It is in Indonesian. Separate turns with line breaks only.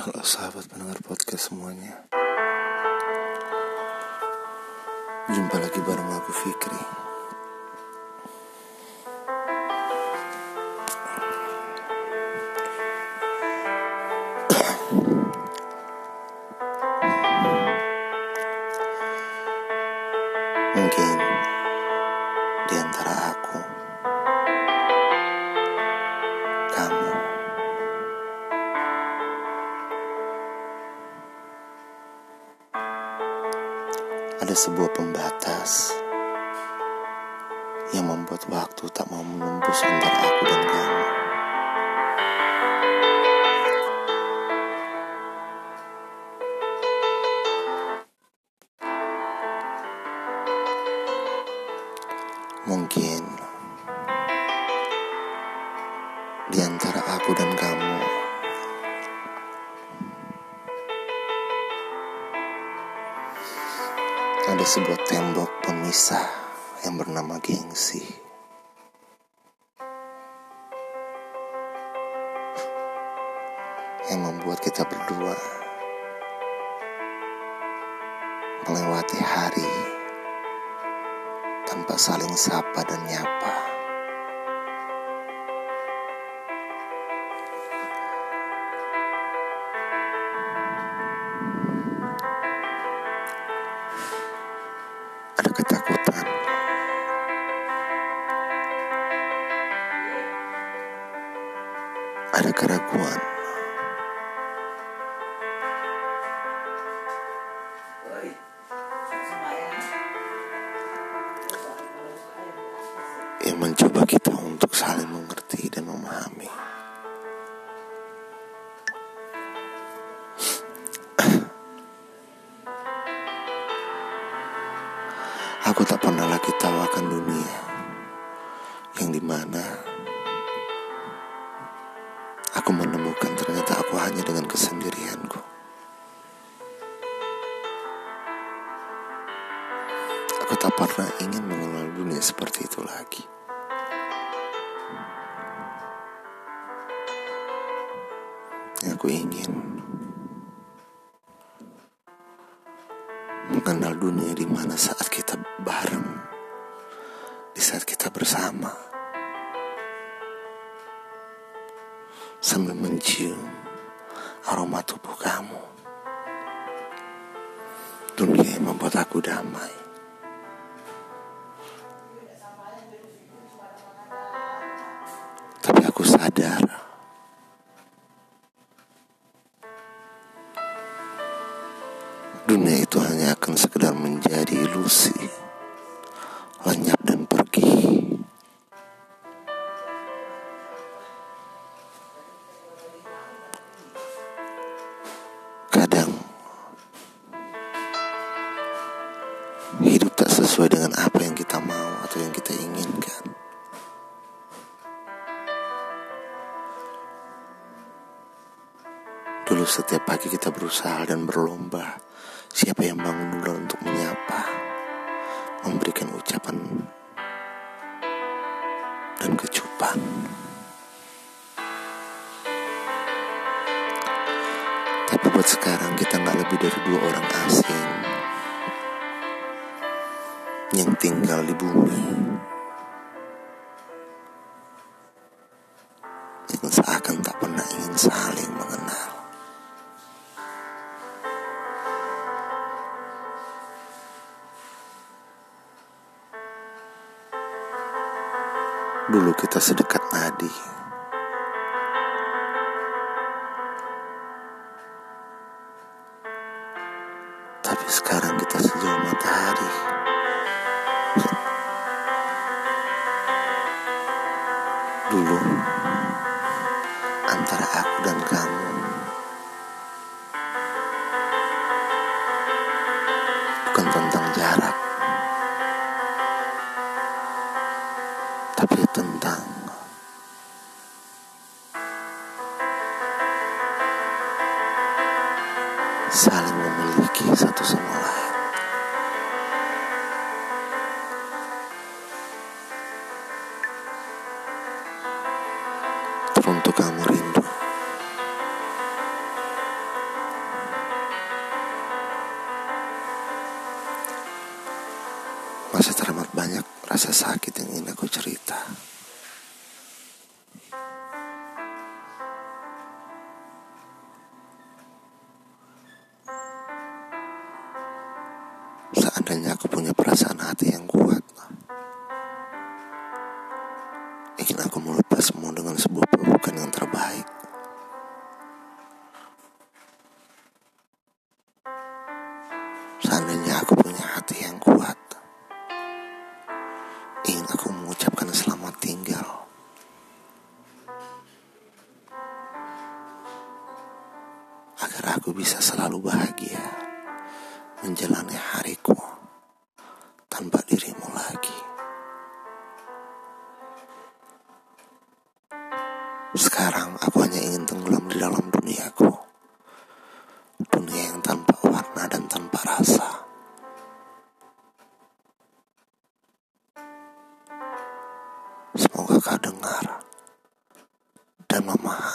Halo sahabat pendengar podcast semuanya. Jumpa lagi bareng aku Fikri Ada sebuah pembatas yang membuat waktu tak mau menembus antara aku dan kamu. Mungkin ada sebuah tembok pemisah yang bernama gengsi. Yang membuat kita berdua melewati hari tanpa saling sapa dan nyapa. Keraguan. Yang mencoba kita untuk saling mengerti dan memahami. Aku tak pernah lagi tawakan dunia yang di mana menemukan ternyata aku hanya dengan kesendirianku. Aku tak pernah ingin mengenal dunia seperti itu lagi. Yang aku ingin mengenal dunia di mana saat kita bareng, di saat kita bersama, sambil mencium aroma tubuh kamu. Dunia yang membuat aku damai. Tapi aku sadar dunia itu hanya akan sekedar menjadi ilusi, lenyap atau yang kita inginkan. Dulu setiap pagi kita berusaha dan berlomba. Siapa yang bangun dulu untuk menyapa? Memberikan ucapan Dan kecupan. Tapi buat sekarang kita nggak lebih dari dua orang asing Yang tinggal di bumi Yang seakan tak pernah ingin saling mengenal Dulu kita sedekat nadi. Antara aku dan kamu bukan tentang jarak. tapi tentang Masih teramat banyak rasa sakit yang ingin aku cerita. Seandainya aku punya perasaan hati yang kuat, ingin aku melepasmu dengan sebuah pelukan yang terbaik. Aku bisa selalu bahagia menjalani hariku tanpa dirimu lagi. Sekarang aku hanya ingin tenggelam di dalam duniaku. Dunia yang tanpa warna dan tanpa rasa. Semoga kau dengar dan memahami.